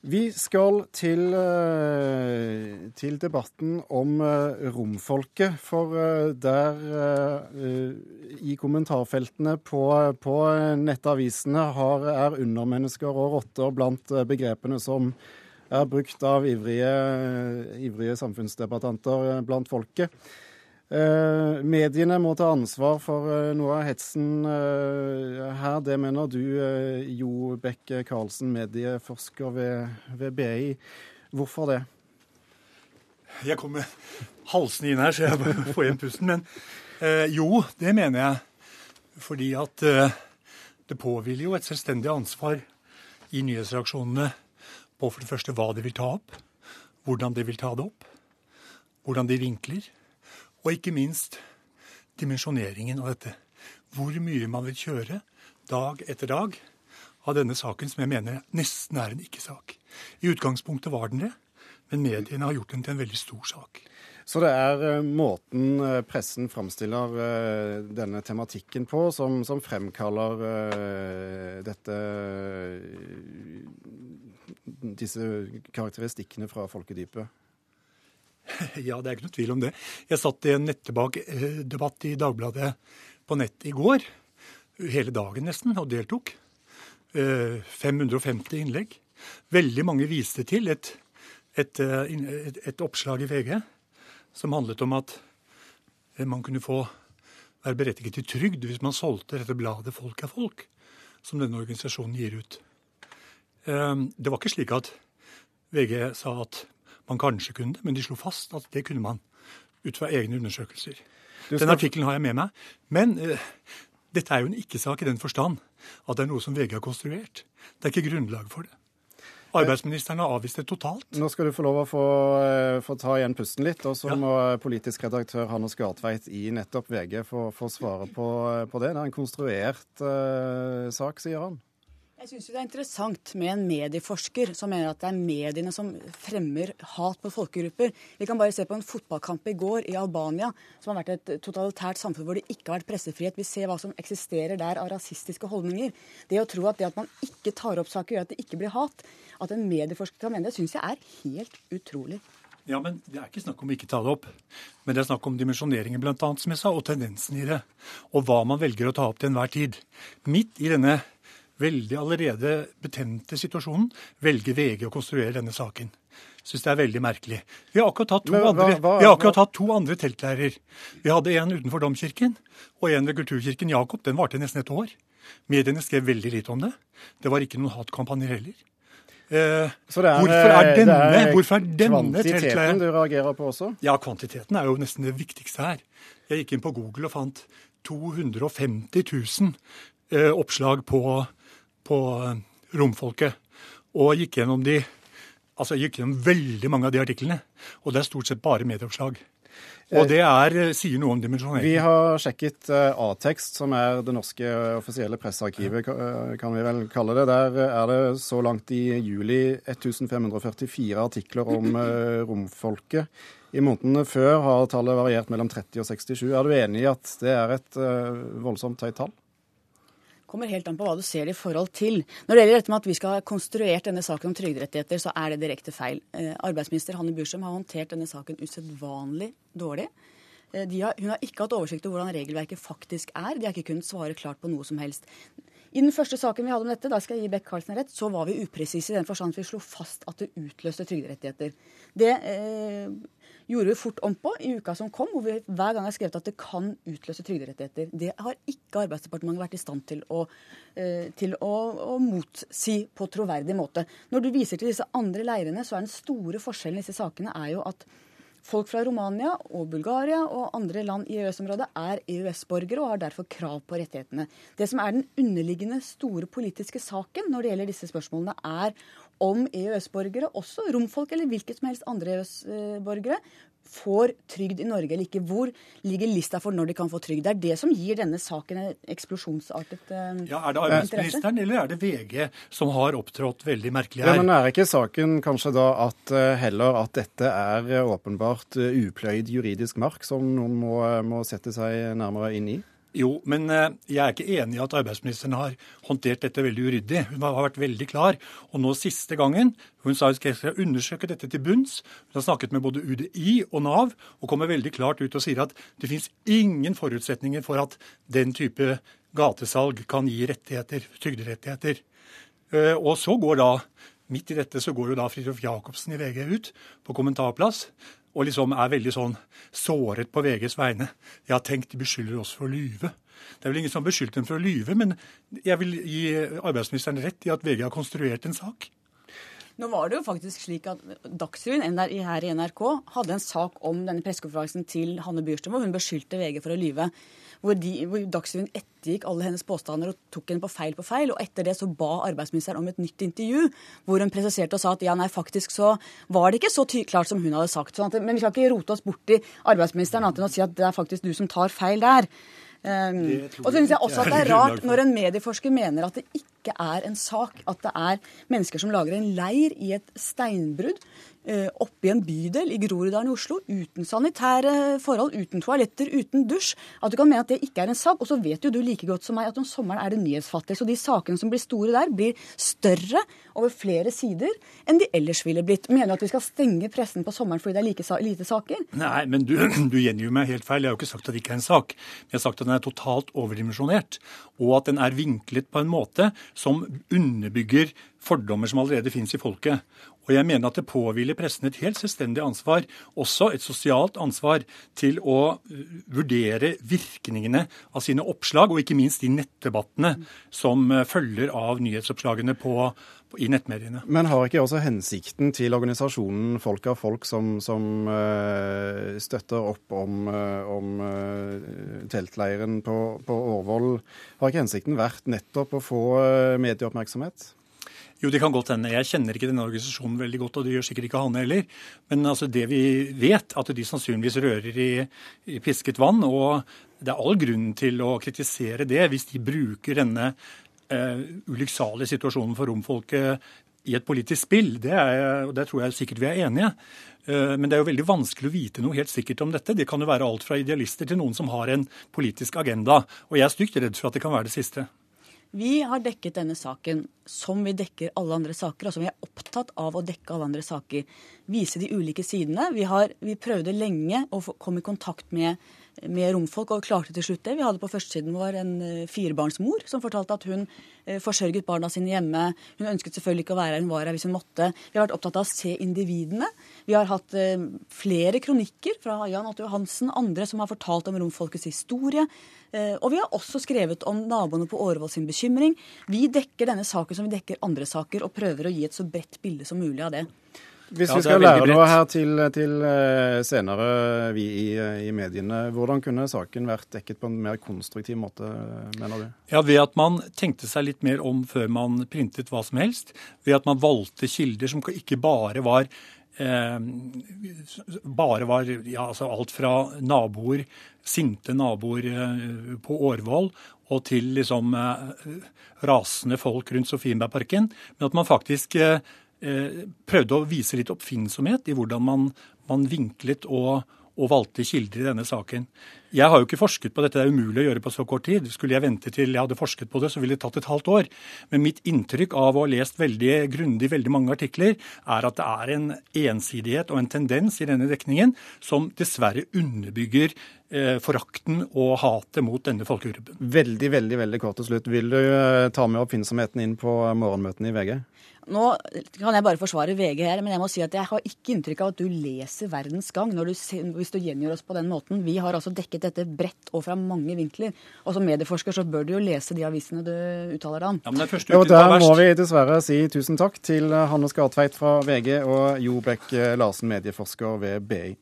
Vi skal til, eh, til, debatten om eh, romfolket. For eh, der i kommentarfeltene på, på nettavisene har, er undermennesker og rotter blant begrepene som er brukt av ivrige, ivrige samfunnsdebattanter blant folket. Eh, mediene må ta ansvar for eh, noe av hetsen eh, her. Det mener du, Jo Bekke Karlsen, medieforsker ved, ved, BI. Hvorfor det? Jeg kommer halsende inn her, så jeg får igjen pusten. Men jo, det mener jeg. Fordi at det påhviler jo et selvstendig ansvar i nyhetsreaksjonene på for det første hva de vil ta opp, hvordan de vil ta det opp, hvordan de vinkler og ikke minst dimensjoneringen av dette. Hvor mye man vil kjøre dag etter dag av denne saken, som jeg mener nesten er en ikke-sak. I utgangspunktet var den det, men mediene har gjort den til en veldig stor sak. Så det er uh, måten uh, pressen framstiller uh, denne tematikken på, som, som fremkaller dette Disse karakteristikkene fra folkedypet? Ja, det er ikke noe tvil om det. Jeg satt i en nettdebatt i Dagbladet på nett i går, hele dagen nesten, og deltok. 550 eh, innlegg. Veldig mange viste til et, et, eh, et, oppslag i VG som handlet om at eh, man kunne få være berettiget til trygd hvis man solgte dette bladet Folk er folk, som denne organisasjonen gir ut. Det var ikke slik at VG sa at man kanskje kunne det, men de slo fast at det kunne man ut fra egne undersøkelser. Skal... Den artikkelen har jeg med meg. Men uh, dette er jo en ikke-sak i den forstand at det er noe som VG har konstruert. Det er ikke grunnlag for det. Arbeidsministeren har avvist det totalt. Nå skal du få lov å få, eh, få ta igjen pusten litt. Og så ja. må politisk redaktør Hannes Gartveit i nettopp VG få, få svare på, på, det. Det er en konstruert uh, sak, sier han. Jeg syns det er interessant med en medieforsker som mener at det er mediene som fremmer hat på folkegrupper. Vi kan bare se på en fotballkamp i går i Albania, som har vært et totalitært samfunn hvor det ikke har vært pressefrihet. Vi ser hva som eksisterer der av rasistiske holdninger. Det å tro at det at man ikke tar opp saker, gjør at det ikke blir hat, at en medieforsker kan mene det, syns jeg er helt utrolig. Ja, men Det er ikke snakk om å ikke ta det opp, men det er snakk om dimensjoneringen blant annet, som jeg sa, og tendensen i det. Og hva man velger å ta opp til enhver tid. Midt i denne veldig allerede betente situasjonen velger VG å konstruere denne saken. Syns det er veldig merkelig. Vi har akkurat hatt to, hva, andre, hva, vi har akkurat hatt to andre teltleirer. Vi hadde en utenfor Domkirken og en ved Kulturkirken Jakob. Den varte nesten et år. Mediene skrev veldig lite om det. Det var ikke noen hatkampanjer heller. Eh, Så det er, hvorfor er denne, det er hvorfor er denne kvantiteten du reagerer på også? Ja, kvantiteten er jo nesten det viktigste her. Jeg gikk inn på Google og fant 250 000 eh, oppslag på på eh, romfolket og gikk gjennom de Altså gikk gjennom veldig mange av de artiklene. Og det er stort sett bare medieoppslag. Og det er, eh, sier noe om dimensjoneringen. Vi har sjekket uh, A-tekst, som er det norske offisielle pressearkivet, kan vi vel kalle det. Der er det så langt i juli 1544 artikler om romfolket. I månedene før har tallet variert mellom 30 og 67. Er du enig i at det er et voldsomt høyt tall? Kommer helt an på hva du ser det i forhold til. Når det gjelder dette med at vi skal ha konstruert denne saken om trygderettigheter, så er det direkte feil. Eh, arbeidsminister Hanne Bursum har håndtert denne saken usedvanlig dårlig. Eh, har, hun har ikke hatt oversikt over hvordan regelverket faktisk er. De har ikke kunnet svare klart på noe som helst. I den første saken vi hadde om dette, da skal jeg gi Beck Karlsen rett, så var vi upresise i den forstand at vi slo fast at det utløste trygderettigheter. Det eh, gjorde vi fort om på i uka som kom, hvor vi hver gang har skrevet at det kan utløse trygderettigheter. Det har ikke Arbeidsdepartementet vært i stand til å, eh, til å, å motsi på troverdig måte. Når du viser til disse andre leirene, så er den store forskjellen i disse sakene er jo at Folk fra Romania og Bulgaria og andre land i EØS-området er EØS-borgere og har derfor krav på rettighetene. Det som er den underliggende store politiske saken når det gjelder disse spørsmålene, er om EØS-borgere, også romfolk eller hvilket som helst andre EØS-borgere, får trygd i Norge eller ikke. Hvor ligger lista for når de kan få trygd? Det er det som gir denne saken en eksplosjonsartet interesse. ja, Er det arbeidsministeren eller er det VG som har opptrådt veldig merkelig her? Ja, men Er ikke saken kanskje da at uh, heller at dette er uh, åpenbart upløyd juridisk mark som noen må, må sette seg nærmere inn i? Jo, men eh, jeg er ikke enig i at arbeidsministeren har håndtert dette veldig uryddig. Hun har vært veldig klar. Og nå siste gangen Hun sa hun skal undersøke dette til bunns. Hun har snakket med både UDI og Nav og kommer veldig klart ut og sier at det finnes ingen forutsetninger for at den type gatesalg kan gi rettigheter, trygderettigheter. Eh, og så går da Midt i dette så går jo da Fridtjof Jacobsen i VG ut på kommentarplass og liksom er veldig sånn såret på VGs vegne. Jeg har tenkt de beskylder oss for å lyve. Det er vel ingen som har beskyldt dem for å lyve, men jeg vil gi arbeidsministeren rett i at VG har konstruert en sak. Nå var det jo faktisk slik at Dagsrevyen her i NRK hadde en sak om denne pressekonferansen til Hanne Bjurstrøm, og hun beskyldte VG for å lyve hvor, de, hvor Dagsrevyen ettergikk alle hennes påstander og tok henne på feil på feil. Og etter det så ba arbeidsministeren om et nytt intervju, hvor hun presiserte og sa at ja, nei, faktisk så var det ikke så klart som hun hadde sagt. Sånn at, men vi skal ikke rote oss bort i arbeidsministeren annet enn å si at det er faktisk du som tar feil der. Um, og så synes jeg også at det er rart når en medieforsker mener at det ikke er en sak, at det er mennesker som lager en leir i et steinbrudd Eh, oppe i en bydel i Groruddalen i Oslo uten sanitære forhold, uten toaletter, uten dusj. At du kan mene at det ikke er en sak. Og så vet jo du like godt som meg at om sommeren er det nyhetsfattig. Så de sakene som blir store der, blir større over flere sider enn de ellers ville blitt. Mener du at vi skal stenge pressen på sommeren fordi det er like, lite saker? Nei, men du, du gjengir meg helt feil. Jeg har jo ikke sagt at det ikke er en sak. Jeg har sagt at den er totalt overdimensjonert. Og at den er vinklet på en måte som underbygger fordommer som allerede finnes i folket. Og jeg mener at det påhviler pressen et helt selvstendig ansvar, også et sosialt ansvar, til å uh, vurdere virkningene av sine oppslag, og ikke minst de nettdebattene som uh, følger av nyhetsoppslagene på, i nettmediene. Men har ikke også hensikten til organisasjonen Folk av folk, som, som uh, støtter opp om, uh, om uh, teltleiren på, på Årvoll, har ikke hensikten vært nettopp å få medieoppmerksomhet? Jo, det kan godt hende. Jeg kjenner ikke denne organisasjonen veldig godt, og det gjør sikkert ikke han heller. Men altså, det vi vet, at de sannsynligvis rører i, i pisket vann. Og det er all grunn til å kritisere det hvis de bruker denne ulykksalige situasjonen for romfolket i et politisk spill. Det, er, det tror jeg sikkert vi er enige. Uh, men det er jo veldig vanskelig å vite noe helt sikkert om dette. Det kan jo være alt fra idealister til noen som har en politisk agenda. Og jeg er stygt redd for at det kan være det siste. Vi har dekket denne saken som vi dekker alle andre saker. og som vi er opptatt av å dekke alle andre saker. Vise de ulike sidene. Vi, har, vi prøvde lenge å få, komme i kontakt med, med, romfolk, og klarte til slutt det. Vi hadde på førstesiden vår en uh, firebarnsmor som fortalte at hun uh, forsørget barna sine hjemme. Hun ønsket selvfølgelig ikke å være her, hun var her hvis hun måtte. Vi har vært opptatt av å se individene. Vi har hatt uh, flere kronikker fra Jan Otto Johansen, andre som har fortalt om romfolkets historie. Eh, og vi har også skrevet om naboene på Årvoll sin bekymring. Vi dekker denne saken som vi dekker andre saker, og prøver å gi et så bredt bilde som mulig av det. Hvis vi skal lære noe her til, til eh, senere, vi i, i, mediene, hvordan kunne saken vært dekket på en mer konstruktiv måte, mener du? Ja, Ved at man tenkte seg litt mer om før man printet hva som helst. Ved at man valgte kilder som ikke bare var Eh, bare var ja, altså alt fra naboer, sinte naboer eh, på Årvoll, og til liksom eh, rasende folk rundt Sofienbergparken. Men at man faktisk prøvde å vise litt oppfinnsomhet i hvordan man, man vinklet og og valgte kilder i denne saken. Jeg har jo ikke forsket på dette, det er umulig å gjøre på så kort tid. Skulle jeg vente til jeg hadde forsket på det, så ville det tatt et halvt år. Men mitt inntrykk av å ha lest veldig grundig veldig mange artikler, er at det er en ensidighet og en tendens i denne dekningen som dessverre underbygger eh, forakten og hatet mot denne folkegruppen. Veldig, veldig veldig kort til slutt. Vil du eh, ta med oppfinnsomheten inn på morgenmøtene i VG? Nå kan jeg bare forsvare VG her, men jeg må si at jeg har ikke inntrykk av at du leser Verdens Gang du, hvis du gjengjør oss på den måten. Vi har altså dekket dette bredt og fra mange vinkler. Og som medieforsker så bør du jo lese de avisene du uttaler deg om. Ja, men det første jo, der må vi dessverre si tusen takk til Hanne Skartveit fra VG og Jo Bekk Larsen, medieforsker ved BI.